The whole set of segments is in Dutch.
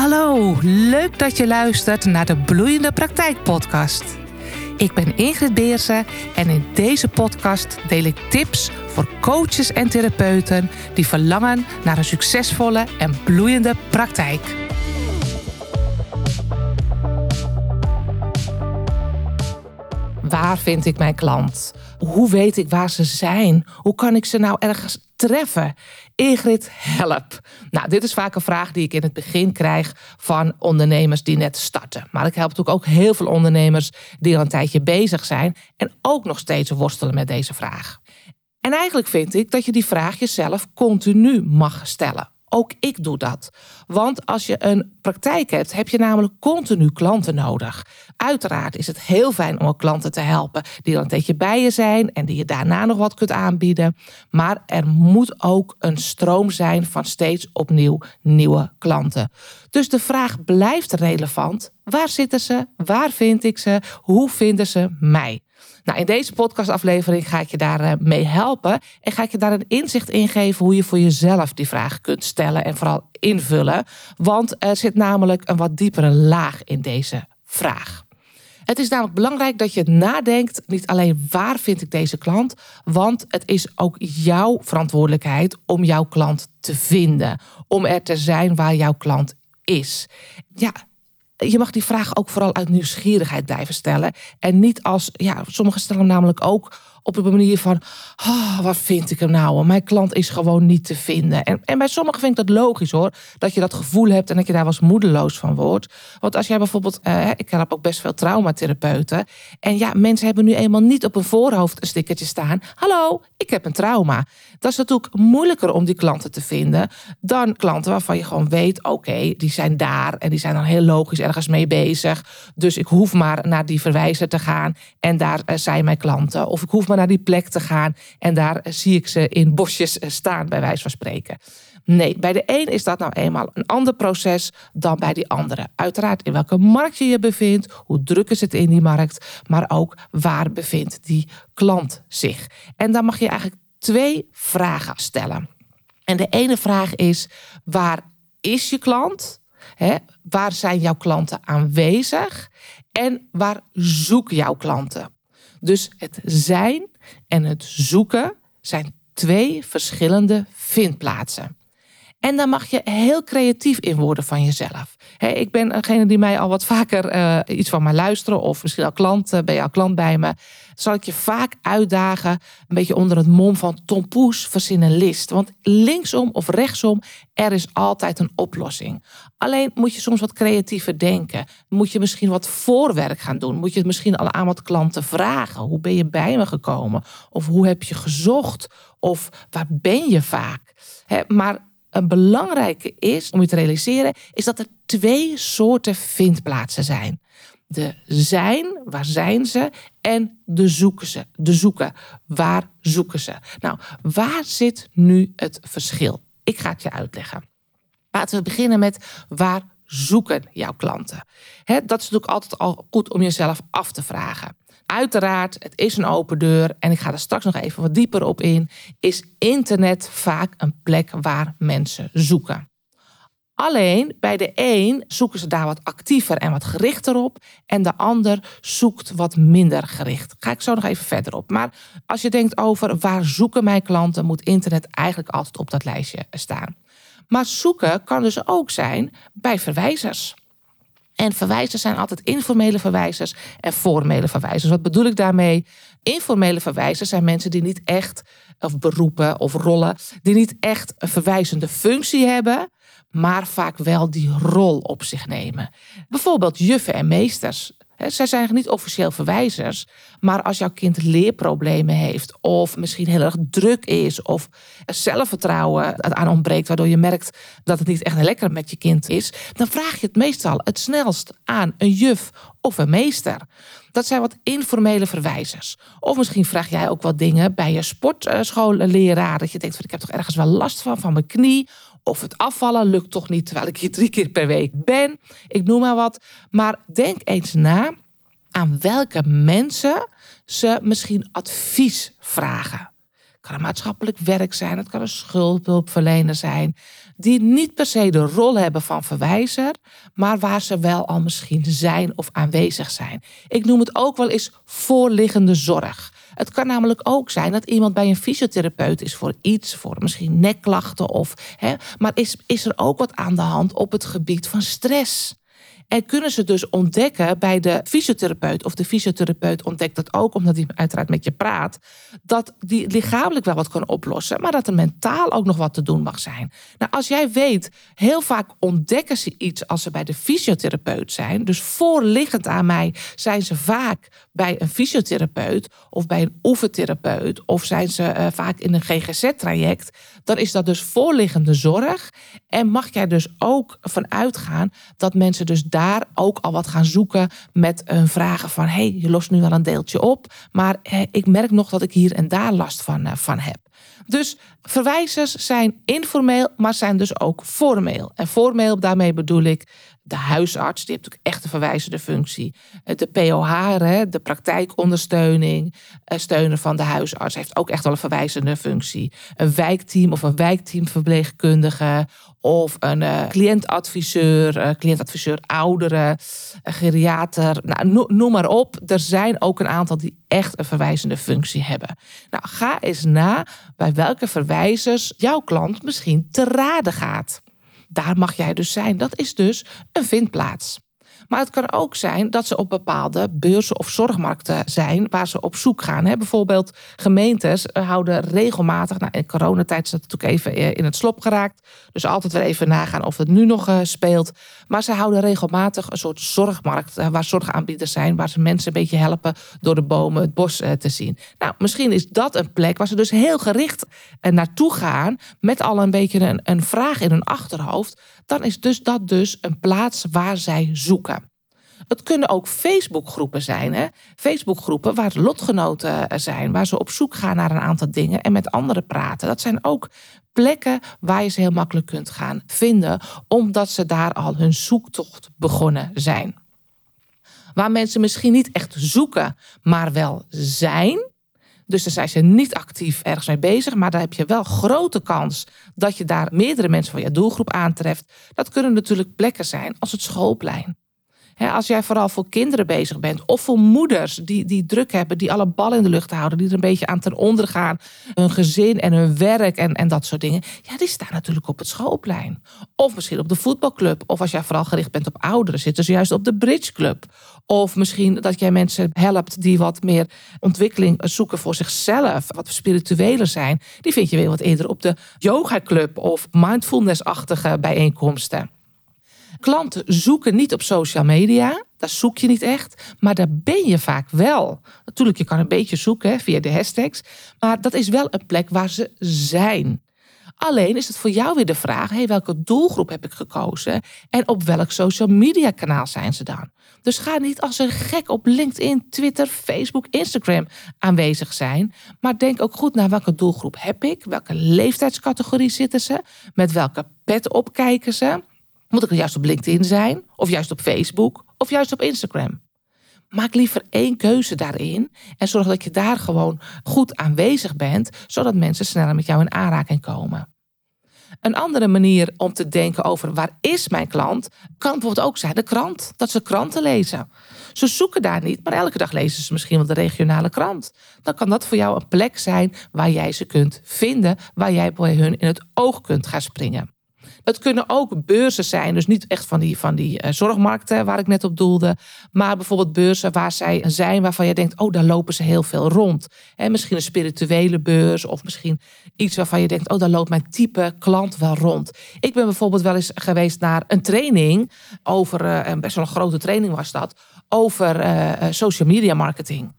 Hallo, leuk dat je luistert naar de Bloeiende Praktijk Podcast. Ik ben Ingrid Beersen en in deze podcast deel ik tips voor coaches en therapeuten die verlangen naar een succesvolle en bloeiende praktijk. Waar vind ik mijn klant? Hoe weet ik waar ze zijn? Hoe kan ik ze nou ergens treffen? Ingrid, help. Nou, dit is vaak een vraag die ik in het begin krijg van ondernemers die net starten. Maar ik help natuurlijk ook heel veel ondernemers die al een tijdje bezig zijn en ook nog steeds worstelen met deze vraag. En eigenlijk vind ik dat je die vraag jezelf continu mag stellen. Ook ik doe dat. Want als je een praktijk hebt, heb je namelijk continu klanten nodig. Uiteraard is het heel fijn om klanten te helpen die al een tijdje bij je zijn en die je daarna nog wat kunt aanbieden. Maar er moet ook een stroom zijn van steeds opnieuw nieuwe klanten. Dus de vraag blijft relevant. Waar zitten ze? Waar vind ik ze? Hoe vinden ze mij? Nou, in deze podcastaflevering ga ik je daar eh, mee helpen en ga ik je daar een inzicht in geven hoe je voor jezelf die vraag kunt stellen en vooral invullen. Want er zit namelijk een wat diepere laag in deze vraag. Het is namelijk belangrijk dat je nadenkt, niet alleen waar vind ik deze klant, want het is ook jouw verantwoordelijkheid om jouw klant te vinden, om er te zijn waar jouw klant is. Ja, je mag die vraag ook vooral uit nieuwsgierigheid blijven stellen. En niet als, ja, sommigen stellen hem namelijk ook op de manier van, oh, wat vind ik er nou? Mijn klant is gewoon niet te vinden. En, en bij sommigen vind ik dat logisch hoor, dat je dat gevoel hebt en dat je daar was moedeloos van wordt. Want als jij bijvoorbeeld, eh, ik heb ook best veel traumatherapeuten. En ja, mensen hebben nu eenmaal niet op een voorhoofd een stickertje staan. Hallo, ik heb een trauma. Dat is natuurlijk moeilijker om die klanten te vinden dan klanten waarvan je gewoon weet, oké, die zijn daar en die zijn dan heel logisch ergens mee bezig. Dus ik hoef maar naar die verwijzer te gaan en daar eh, zijn mijn klanten. Of ik hoef maar naar die plek te gaan en daar zie ik ze in bosjes eh, staan, bij wijze van spreken. Nee, bij de een is dat nou eenmaal een ander proces dan bij die andere. Uiteraard in welke markt je je bevindt, hoe druk is het in die markt, maar ook waar bevindt die klant zich. En dan mag je eigenlijk twee vragen stellen. En de ene vraag is: waar is je klant? Waar zijn jouw klanten aanwezig? En waar zoeken jouw klanten? Dus het zijn en het zoeken zijn twee verschillende vindplaatsen. En daar mag je heel creatief in worden van jezelf. ik ben degene die mij al wat vaker uh, iets van mij luisteren, of misschien al klant, uh, ben je al klant bij me. Zal ik je vaak uitdagen, een beetje onder het mom van Tom Poes, verzin een list. Want linksom of rechtsom, er is altijd een oplossing. Alleen moet je soms wat creatiever denken. Moet je misschien wat voorwerk gaan doen. Moet je het misschien al aan wat klanten vragen. Hoe ben je bij me gekomen? Of hoe heb je gezocht? Of waar ben je vaak? maar een belangrijke is om je te realiseren, is dat er twee soorten vindplaatsen zijn. De zijn, waar zijn ze? En de zoeken ze. De zoeken, waar zoeken ze? Nou, waar zit nu het verschil? Ik ga het je uitleggen. Laten we beginnen met waar zoeken jouw klanten? dat is natuurlijk altijd al goed om jezelf af te vragen. Uiteraard, het is een open deur en ik ga er straks nog even wat dieper op in. Is internet vaak een plek waar mensen zoeken? Alleen bij de een zoeken ze daar wat actiever en wat gerichter op. En de ander zoekt wat minder gericht. Ga ik zo nog even verder op. Maar als je denkt over waar zoeken mijn klanten, moet internet eigenlijk altijd op dat lijstje staan. Maar zoeken kan dus ook zijn bij verwijzers. En verwijzers zijn altijd informele verwijzers en formele verwijzers. Wat bedoel ik daarmee? Informele verwijzers zijn mensen die niet echt, of beroepen of rollen, die niet echt een verwijzende functie hebben, maar vaak wel die rol op zich nemen. Bijvoorbeeld juffen en meesters. Zij zijn niet officieel verwijzers, maar als jouw kind leerproblemen heeft, of misschien heel erg druk is, of zelfvertrouwen aan ontbreekt, waardoor je merkt dat het niet echt lekker met je kind is, dan vraag je het meestal het snelst aan een juf of een meester. Dat zijn wat informele verwijzers. Of misschien vraag jij ook wat dingen bij je sportschoolleraar. Dat je denkt: van, ik heb toch ergens wel last van, van mijn knie. Of het afvallen lukt toch niet terwijl ik hier drie keer per week ben. Ik noem maar wat. Maar denk eens na aan welke mensen ze misschien advies vragen. kan een maatschappelijk werk zijn, het kan een schuldhulpverlener zijn, die niet per se de rol hebben van verwijzer, maar waar ze wel al misschien zijn of aanwezig zijn. Ik noem het ook wel eens voorliggende zorg. Het kan namelijk ook zijn dat iemand bij een fysiotherapeut is voor iets, voor misschien nekklachten of. Hè, maar is, is er ook wat aan de hand op het gebied van stress? En kunnen ze dus ontdekken bij de fysiotherapeut, of de fysiotherapeut ontdekt dat ook omdat hij uiteraard met je praat, dat die lichamelijk wel wat kan oplossen, maar dat er mentaal ook nog wat te doen mag zijn. Nou, als jij weet, heel vaak ontdekken ze iets als ze bij de fysiotherapeut zijn. Dus voorliggend aan mij zijn ze vaak bij een fysiotherapeut of bij een oefentherapeut of zijn ze uh, vaak in een GGZ-traject. Dan is dat dus voorliggende zorg. En mag jij dus ook van uitgaan dat mensen dus daar daar ook al wat gaan zoeken met een vragen van: hey, je lost nu wel een deeltje op, maar ik merk nog dat ik hier en daar last van, eh, van heb. Dus verwijzers zijn informeel, maar zijn dus ook formeel. En formeel, daarmee bedoel ik de huisarts, die heeft natuurlijk echt een verwijzende functie. Eh, de POH, de praktijkondersteuning, eh, steunen van de huisarts, heeft ook echt wel een verwijzende functie. Een wijkteam of een wijkteamverpleegkundige of een uh, cliëntadviseur, cliëntadviseur ouderen, geriater, nou, noem maar op. Er zijn ook een aantal die echt een verwijzende functie hebben. Nou, ga eens na bij welke verwijzers jouw klant misschien te raden gaat. Daar mag jij dus zijn. Dat is dus een vindplaats. Maar het kan ook zijn dat ze op bepaalde beurzen of zorgmarkten zijn waar ze op zoek gaan. Bijvoorbeeld gemeentes eh, houden regelmatig, nou in coronatijd is dat natuurlijk even eh, in het slop geraakt. Dus altijd weer even nagaan of het nu nog eh, speelt. Maar ze houden regelmatig een soort zorgmarkt waar zorgaanbieders zijn, waar ze mensen een beetje helpen door de bomen het bos te zien. Nou, misschien is dat een plek waar ze dus heel gericht naartoe gaan met al een beetje een, een vraag in hun achterhoofd. Dan is dus dat dus een plaats waar zij zoeken. Het kunnen ook Facebookgroepen zijn. Hè? Facebookgroepen waar lotgenoten eh, zijn, waar ze op zoek gaan naar een aantal dingen en met anderen praten. Dat zijn ook plekken waar je ze heel makkelijk kunt gaan vinden, omdat ze daar al hun zoektocht begonnen zijn. Waar mensen misschien niet echt zoeken, maar wel zijn. Dus dan zijn ze niet actief ergens mee bezig, maar daar heb je wel grote kans dat je daar meerdere mensen van je doelgroep aantreft. Dat kunnen natuurlijk plekken zijn als het schoolplein als jij vooral voor kinderen bezig bent of voor moeders die, die druk hebben, die alle ballen in de lucht houden, die er een beetje aan ten onder gaan, hun gezin en hun werk en, en dat soort dingen. Ja, die staan natuurlijk op het schoolplein. Of misschien op de voetbalclub. Of als jij vooral gericht bent op ouderen, zitten ze juist op de bridgeclub. Of misschien dat jij mensen helpt die wat meer ontwikkeling zoeken voor zichzelf, wat spiritueler zijn. Die vind je weer wat eerder op de yogaclub of mindfulness-achtige bijeenkomsten. Klanten zoeken niet op social media. Daar zoek je niet echt. Maar daar ben je vaak wel. Natuurlijk, je kan een beetje zoeken via de hashtags. Maar dat is wel een plek waar ze zijn. Alleen is het voor jou weer de vraag: hey, welke doelgroep heb ik gekozen? En op welk social media kanaal zijn ze dan? Dus ga niet als een gek op LinkedIn, Twitter, Facebook, Instagram aanwezig zijn. Maar denk ook goed naar welke doelgroep heb ik? Welke leeftijdscategorie zitten ze? Met welke pet op kijken ze? Moet ik juist op LinkedIn zijn? Of juist op Facebook? Of juist op Instagram? Maak liever één keuze daarin en zorg dat je daar gewoon goed aanwezig bent, zodat mensen sneller met jou in aanraking komen. Een andere manier om te denken over waar is mijn klant, kan bijvoorbeeld ook zijn de krant. Dat ze kranten lezen. Ze zoeken daar niet, maar elke dag lezen ze misschien wel de regionale krant. Dan kan dat voor jou een plek zijn waar jij ze kunt vinden, waar jij bij hun in het oog kunt gaan springen. Het kunnen ook beurzen zijn, dus niet echt van die, van die uh, zorgmarkten waar ik net op doelde, maar bijvoorbeeld beurzen waar zij zijn waarvan je denkt, oh, daar lopen ze heel veel rond. En misschien een spirituele beurs of misschien iets waarvan je denkt, oh, daar loopt mijn type klant wel rond. Ik ben bijvoorbeeld wel eens geweest naar een training over, uh, best wel een grote training was dat, over social media marketing.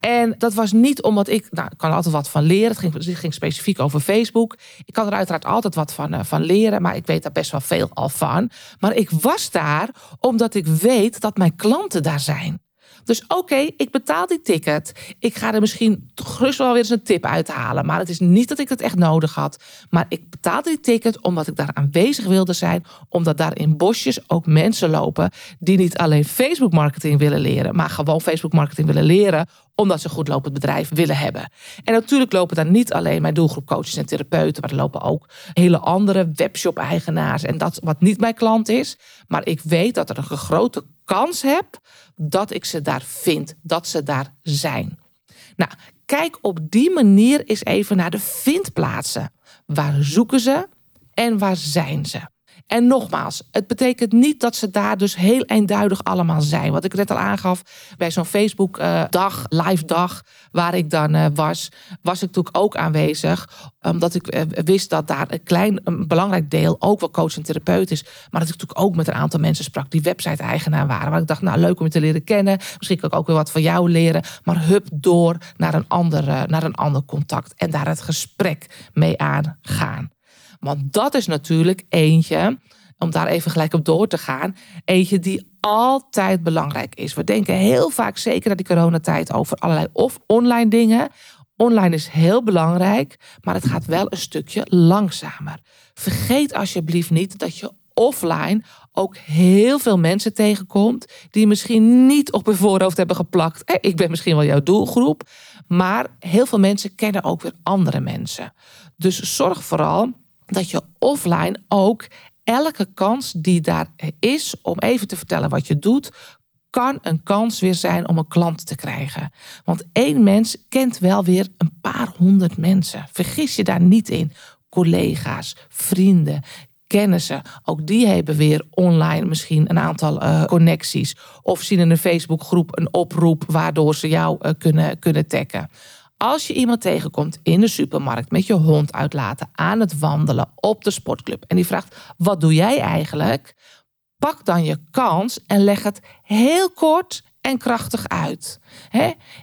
En dat was niet omdat ik, nou, ik kan altijd wat van leren. Het ging, ging specifiek over Facebook. Ik kan er uiteraard altijd wat van, van leren, maar ik weet daar best wel veel al van. Maar ik was daar omdat ik weet dat mijn klanten daar zijn. Dus oké, ik betaal die ticket. Ik ga er misschien gerust wel weer eens een tip uithalen. Maar het is niet dat ik het echt nodig had. Maar ik betaalde die ticket omdat ik daar aanwezig wilde zijn. Omdat daar in bosjes ook mensen lopen die niet alleen Facebook marketing willen leren. Maar gewoon Facebook marketing willen leren omdat ze een goed lopend bedrijf willen hebben. En natuurlijk lopen daar niet alleen mijn doelgroep coaches en therapeuten, maar er lopen ook hele andere webshop-eigenaars en dat wat niet mijn klant is. Maar ik weet dat er een grote kans heb dat ik ze daar vind, dat ze daar zijn. Nou, kijk op die manier eens even naar de vindplaatsen. Waar zoeken ze en waar zijn ze? En nogmaals, het betekent niet dat ze daar dus heel eenduidig allemaal zijn. Wat ik net al aangaf bij zo'n Facebook-dag, live dag, waar ik dan eh, was, was ik natuurlijk ook aanwezig. Omdat ik eh, wist dat daar een klein, een belangrijk deel ook wel coach en therapeut is. Maar dat ik natuurlijk ook met een aantal mensen sprak die website-eigenaar waren. Waar ik dacht, nou leuk om je te leren kennen. Misschien kan ik ook weer wat van jou leren. Maar hup door naar een, andere, naar een ander contact. En daar het gesprek mee aangaan. Want dat is natuurlijk eentje, om daar even gelijk op door te gaan, eentje die altijd belangrijk is. We denken heel vaak, zeker na die coronatijd, over allerlei of online dingen. Online is heel belangrijk, maar het gaat wel een stukje langzamer. Vergeet alsjeblieft niet dat je offline ook heel veel mensen tegenkomt die misschien niet op hun voorhoofd hebben geplakt. Ik ben misschien wel jouw doelgroep, maar heel veel mensen kennen ook weer andere mensen. Dus zorg vooral dat je offline ook elke kans die daar is om even te vertellen wat je doet, kan een kans weer zijn om een klant te krijgen. Want één mens kent wel weer een paar honderd mensen. Vergis je daar niet in. Collega's, vrienden, kennissen, ook die hebben weer online misschien een aantal uh, connecties. Of zien in een Facebookgroep een oproep waardoor ze jou uh, kunnen, kunnen taggen. Als je iemand tegenkomt in de supermarkt met je hond uitlaten, aan het wandelen, op de sportclub en die vraagt: Wat doe jij eigenlijk? Pak dan je kans en leg het heel kort en krachtig uit.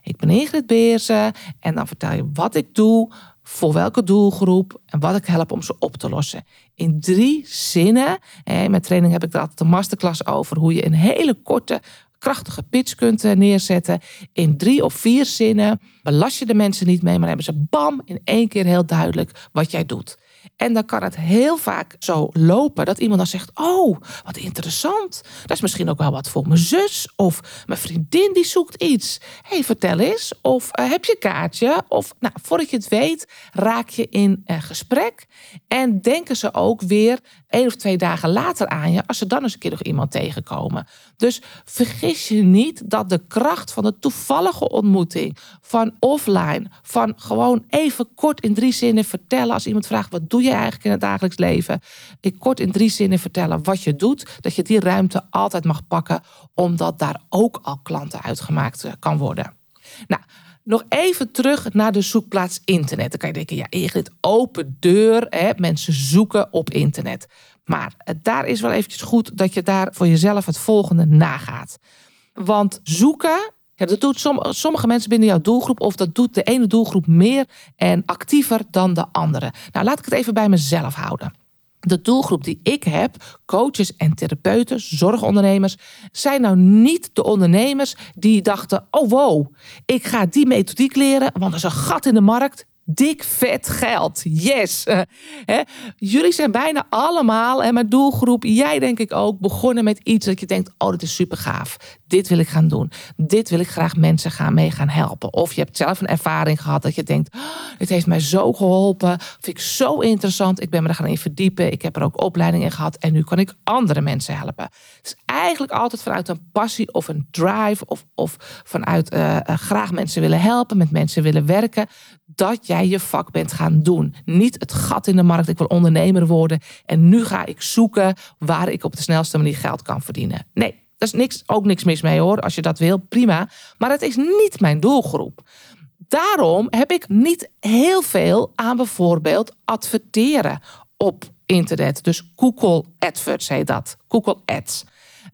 Ik ben Ingrid Beersen en dan vertel je wat ik doe, voor welke doelgroep en wat ik help om ze op te lossen. In drie zinnen. In mijn training heb ik er altijd een masterclass over hoe je een hele korte krachtige pitch kunt eh, neerzetten. In drie of vier zinnen belast je de mensen niet mee, maar hebben ze bam in één keer heel duidelijk wat jij doet. En dan kan het heel vaak zo lopen dat iemand dan zegt: Oh, wat interessant. Dat is misschien ook wel wat voor mijn zus. Of mijn vriendin die zoekt iets. hey, vertel eens. Of uh, heb je een kaartje? Of nou, voordat je het weet, raak je in uh, gesprek. En denken ze ook weer één of twee dagen later aan je, als ze dan eens een keer nog iemand tegenkomen. Dus vergis je niet dat de kracht van de toevallige ontmoeting, van offline, van gewoon even kort in drie zinnen vertellen als iemand vraagt: Wat doe je eigenlijk in het dagelijks leven? Ik kort in drie zinnen vertellen wat je doet, dat je die ruimte altijd mag pakken, omdat daar ook al klanten uitgemaakt eh, kan worden. Nou, nog even terug naar de zoekplaats internet. Dan kan je denken, ja, Ingrid, open deur. Hè? Mensen zoeken op internet. Maar daar is wel eventjes goed dat je daar voor jezelf het volgende nagaat. Want zoeken, ja, dat doet sommige mensen binnen jouw doelgroep, of dat doet de ene doelgroep meer en actiever dan de andere. Nou, laat ik het even bij mezelf houden. De doelgroep die ik heb, coaches en therapeuten, zorgondernemers, zijn nou niet de ondernemers die dachten: oh wow, ik ga die methodiek leren, want er is een gat in de markt dik vet geld. Yes. Jullie zijn bijna allemaal, en mijn doelgroep, jij denk ik ook, begonnen met iets dat je denkt, oh, dit is super gaaf. Dit wil ik gaan doen. Dit wil ik graag mensen gaan mee gaan helpen. Of je hebt zelf een ervaring gehad dat je denkt, oh, dit heeft mij zo geholpen. Vind ik zo interessant. Ik ben me er gaan in verdiepen. Ik heb er ook opleidingen in gehad. En nu kan ik andere mensen helpen. Het is eigenlijk altijd vanuit een passie of een drive of, of vanuit uh, graag mensen willen helpen, met mensen willen werken, dat jij je vak bent gaan doen. Niet het gat in de markt, ik wil ondernemer worden en nu ga ik zoeken waar ik op de snelste manier geld kan verdienen. Nee, daar is niks, ook niks mis mee hoor. Als je dat wil, prima. Maar het is niet mijn doelgroep. Daarom heb ik niet heel veel aan bijvoorbeeld adverteren op internet. Dus Google AdWords heet dat. Google Ads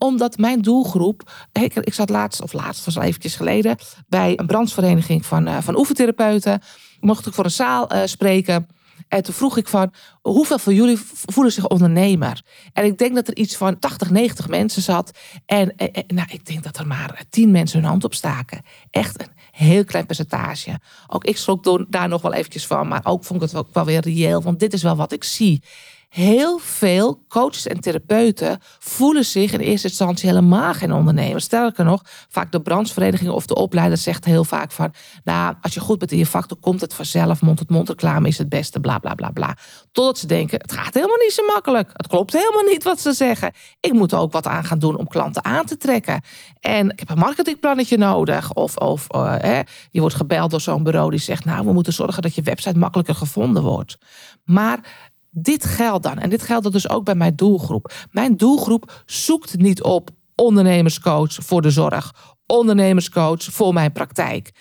omdat mijn doelgroep. Ik, ik zat laatst, of laatst was al eventjes geleden, bij een brandsvereniging van, uh, van oefentherapeuten. Mocht ik voor een zaal uh, spreken. En toen vroeg ik van, hoeveel van jullie voelen zich ondernemer? En ik denk dat er iets van 80, 90 mensen zat. En, nou, ik denk dat er maar 10 mensen hun hand opstaken. Echt een heel klein percentage. Ook ik schrok daar nog wel eventjes van. Maar ook vond ik het ook wel weer reëel. Want dit is wel wat ik zie heel veel coaches en therapeuten voelen zich in eerste instantie helemaal geen ondernemer. Sterker nog, vaak de branchevereniging of de opleider zegt heel vaak van, nou, als je goed bent in je vak, dan komt het vanzelf. Mond-tot-mond reclame is het beste, bla bla bla bla. Totdat ze denken, het gaat helemaal niet zo makkelijk. Het klopt helemaal niet wat ze zeggen. Ik moet ook wat aan gaan doen om klanten aan te trekken. En ik heb een marketingplannetje nodig. Of, of uh, je wordt gebeld door zo'n bureau die zegt, nou, we moeten zorgen dat je website makkelijker gevonden wordt. Maar dit geldt dan. En dit geldt dus ook bij mijn doelgroep. Mijn doelgroep zoekt niet op ondernemerscoach voor de zorg, ondernemerscoach voor mijn praktijk.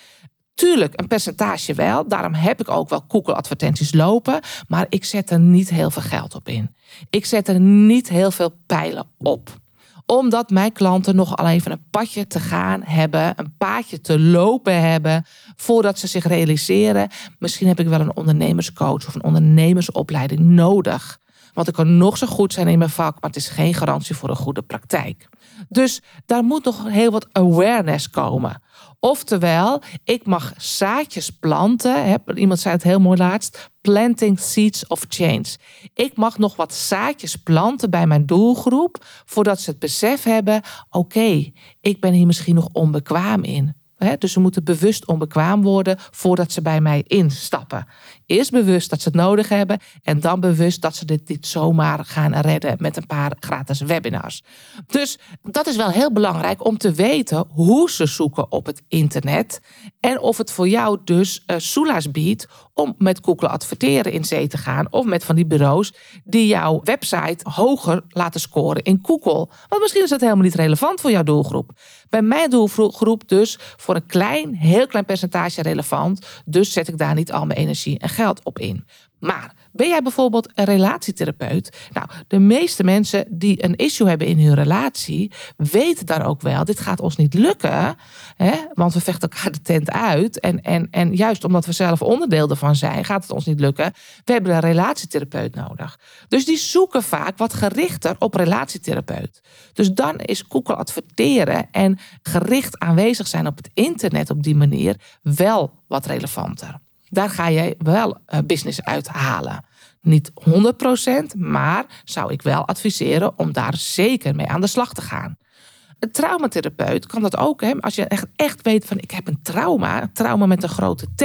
Tuurlijk, een percentage wel. Daarom heb ik ook wel Google-advertenties lopen. Maar ik zet er niet heel veel geld op in. Ik zet er niet heel veel pijlen op omdat mijn klanten nog al even een padje te gaan hebben, een paadje te lopen hebben, voordat ze zich realiseren. Misschien heb ik wel een ondernemerscoach of een ondernemersopleiding nodig. Want ik kan nog zo goed zijn in mijn vak, maar het is geen garantie voor een goede praktijk. Dus daar moet nog heel wat awareness komen. Oftewel, ik mag zaadjes planten. Iemand zei het heel mooi laatst. Planting seeds of change. Ik mag nog wat zaadjes planten bij mijn doelgroep. Voordat ze het besef hebben. Oké, ik ben hier misschien nog onbekwaam in. Dus ze moeten bewust onbekwaam worden voordat ze bij mij instappen. Eerst bewust dat ze het nodig hebben en dan bewust dat ze dit zomaar gaan redden met een paar gratis webinars. Dus dat is wel heel belangrijk om te weten hoe ze zoeken op het internet en of het voor jou dus uh, biedt om met Google adverteren in zee te gaan of met van die bureaus die jouw website hoger laten scoren in Google. Want misschien is dat helemaal niet relevant voor jouw doelgroep. Bij mijn doelgroep dus voor een klein, heel klein percentage relevant. Dus zet ik daar niet al mijn energie en op in. Maar ben jij bijvoorbeeld een relatietherapeut? Nou, de meeste mensen die een issue hebben in hun relatie, weten daar ook wel, dit gaat ons niet lukken, hè, want we vechten elkaar de tent uit. En, en, en juist omdat we zelf onderdeel ervan zijn, gaat het ons niet lukken. We hebben een relatietherapeut nodig. Dus die zoeken vaak wat gerichter op relatietherapeut. Dus dan is Google adverteren en gericht aanwezig zijn op het internet op die manier wel wat relevanter. Daar ga je wel eh, business uithalen. Niet 100%, maar zou ik wel adviseren om daar zeker mee aan de slag te gaan. Een traumatherapeut kan dat ook. Hè? Als je echt, echt weet van ik heb een trauma, trauma met een grote T.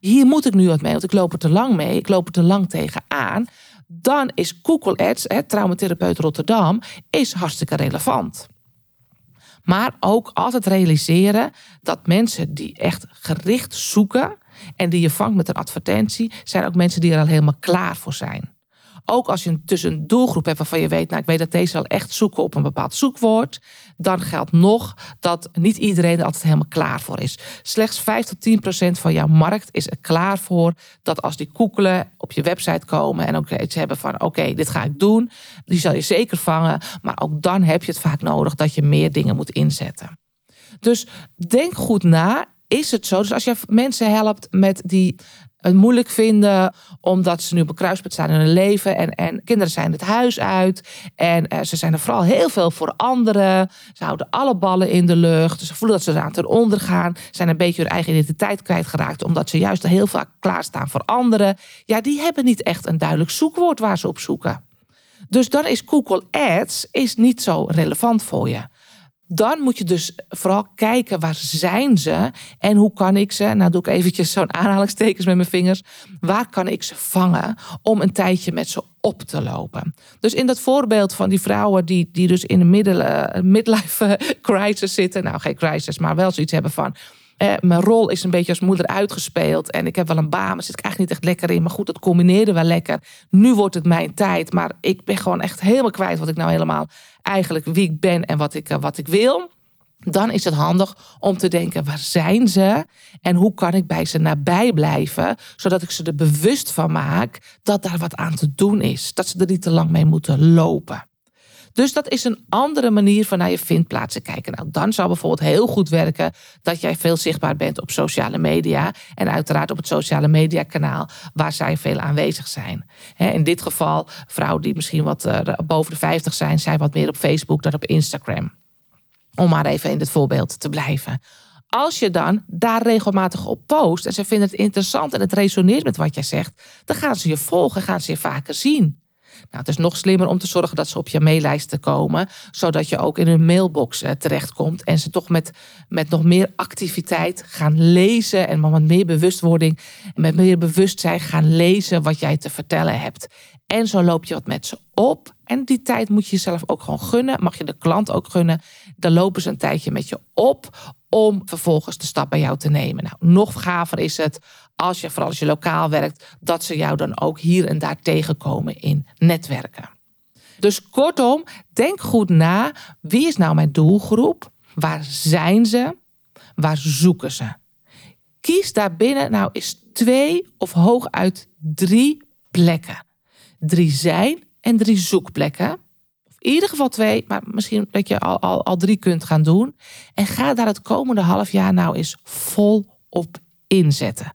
Hier moet ik nu wat mee, want ik loop er te lang mee. Ik loop er te lang tegenaan. Dan is Google Ads, hè, traumatherapeut Rotterdam, is hartstikke relevant. Maar ook altijd realiseren dat mensen die echt gericht zoeken en die je vangt met een advertentie, zijn ook mensen die er al helemaal klaar voor zijn. Ook als je tussen een doelgroep hebt waarvan je weet, nou ik weet dat deze wel echt zoeken op een bepaald zoekwoord, dan geldt nog dat niet iedereen er altijd helemaal klaar voor is. Slechts 5 tot 10 procent van jouw markt is er klaar voor dat als die koekelen op je website komen en ook iets hebben van oké, dit ga ik doen, die zal je zeker vangen, maar ook dan heb je het vaak nodig dat je meer dingen moet inzetten. Dus denk goed na is het zo. Dus als je mensen helpt met die het moeilijk vinden omdat ze nu op kruispunt staan in hun leven en, en kinderen zijn het huis uit en eh, ze zijn er vooral heel veel voor anderen. Ze houden alle ballen in de lucht. Ze voelen dat ze eraan ten onder gaan. Zijn een beetje hun eigen identiteit kwijtgeraakt omdat ze juist heel vaak klaarstaan voor anderen. Ja, die hebben niet echt een duidelijk zoekwoord waar ze op zoeken. Dus dan is Google Ads is niet zo relevant voor je dan moet je dus vooral kijken waar zijn ze? En hoe kan ik ze, nou doe ik eventjes zo'n aanhalingstekens met mijn vingers, waar kan ik ze vangen om een tijdje met ze op te lopen. Dus in dat voorbeeld van die vrouwen die, die dus in middelen, midlife crisis zitten, nou geen crisis, maar wel zoiets hebben van eh, mijn rol is een beetje als moeder uitgespeeld. En ik heb wel een baan, maar zit ik eigenlijk niet echt lekker in. Maar goed, dat combineerde wel lekker. Nu wordt het mijn tijd. Maar ik ben gewoon echt helemaal kwijt wat ik nou helemaal eigenlijk wie ik ben en wat ik, eh, wat ik wil. Dan is het handig om te denken, waar zijn ze? En hoe kan ik bij ze nabij blijven? Zodat ik ze er bewust van maak dat daar wat aan te doen is. Dat ze er niet te lang mee moeten lopen. Dus dat is een andere manier van naar je vindplaatsen kijken. Nou, dan zou bijvoorbeeld heel goed werken dat jij veel zichtbaar bent op sociale media. En uiteraard op het sociale media kanaal waar zij veel aanwezig zijn. In dit geval, vrouwen die misschien wat eh, boven de 50 zijn, zijn wat meer op Facebook dan op Instagram. Om maar even in dit voorbeeld te blijven. Als je dan daar regelmatig op post en ze vinden het interessant en het resoneert met wat jij zegt, dan gaan ze je volgen, gaan ze je vaker zien. Nou, het is nog slimmer om te zorgen dat ze op je maillijsten komen, zodat je ook in hun mailbox eh, terechtkomt en ze toch met, met nog meer activiteit gaan lezen en met meer bewustwording, met meer bewustzijn gaan lezen wat jij te vertellen hebt. En zo loop je wat met ze op. En die tijd moet je jezelf ook gewoon gunnen. Mag je de klant ook gunnen. Dan lopen ze een tijdje met je op om vervolgens de stap bij jou te nemen. Nou, nog gaver is het als je, vooral als je lokaal werkt, dat ze jou dan ook hier en daar tegenkomen in netwerken. Dus kortom, denk goed na. Wie is nou mijn doelgroep? Waar zijn ze? Waar zoeken ze? Kies daarbinnen nou eens twee of hooguit drie plekken. Drie zijn en drie zoekplekken in ieder geval twee, maar misschien dat je al, al, al drie kunt gaan doen. En ga daar het komende half jaar nou eens vol op inzetten.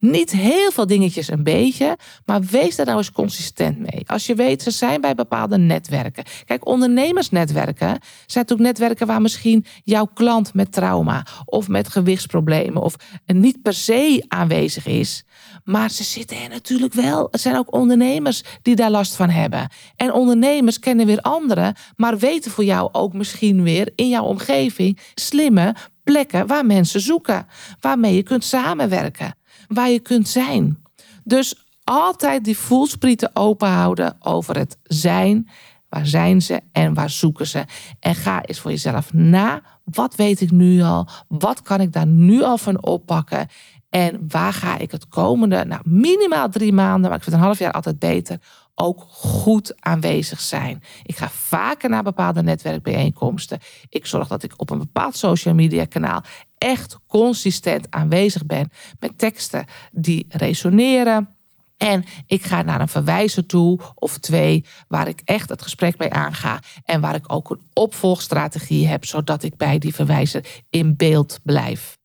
Niet heel veel dingetjes een beetje, maar wees daar nou eens consistent mee. Als je weet, ze zijn bij bepaalde netwerken. Kijk, ondernemersnetwerken zijn natuurlijk netwerken waar misschien jouw klant met trauma of met gewichtsproblemen of niet per se aanwezig is. Maar ze zitten er natuurlijk wel. Er zijn ook ondernemers die daar last van hebben. En ondernemers kennen weer anderen, maar weten voor jou ook misschien weer in jouw omgeving slimme plekken waar mensen zoeken, waarmee je kunt samenwerken waar je kunt zijn. Dus altijd die voelsprieten open houden over het zijn. Waar zijn ze en waar zoeken ze? En ga eens voor jezelf na. Wat weet ik nu al? Wat kan ik daar nu al van oppakken? En waar ga ik het komende, nou minimaal drie maanden, maar ik vind een half jaar altijd beter, ook goed aanwezig zijn. Ik ga vaker naar bepaalde netwerkbijeenkomsten. Ik zorg dat ik op een bepaald social media kanaal echt consistent aanwezig ben met teksten die resoneren. En ik ga naar een verwijzer toe of twee waar ik echt het gesprek mee aanga en waar ik ook een opvolgstrategie heb zodat ik bij die verwijzer in beeld blijf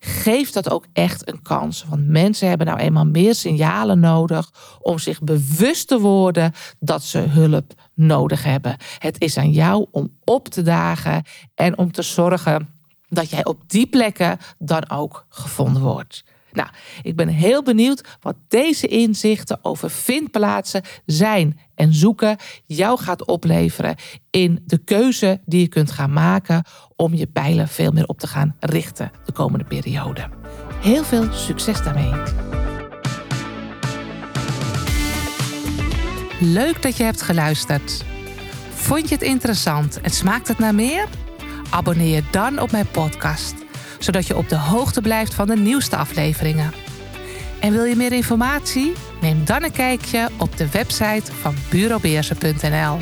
geef dat ook echt een kans. Want mensen hebben nou eenmaal meer signalen nodig om zich bewust te worden dat ze hulp nodig hebben. Het is aan jou om op te dagen en om te zorgen dat jij op die plekken dan ook gevonden wordt. Nou, ik ben heel benieuwd wat deze inzichten over vindplaatsen, zijn en zoeken jou gaat opleveren in de keuze die je kunt gaan maken om je pijlen veel meer op te gaan richten de komende periode. Heel veel succes daarmee. Leuk dat je hebt geluisterd. Vond je het interessant en smaakt het naar meer? Abonneer je dan op mijn podcast zodat je op de hoogte blijft van de nieuwste afleveringen. En wil je meer informatie? Neem dan een kijkje op de website van bureaubeersen.nl.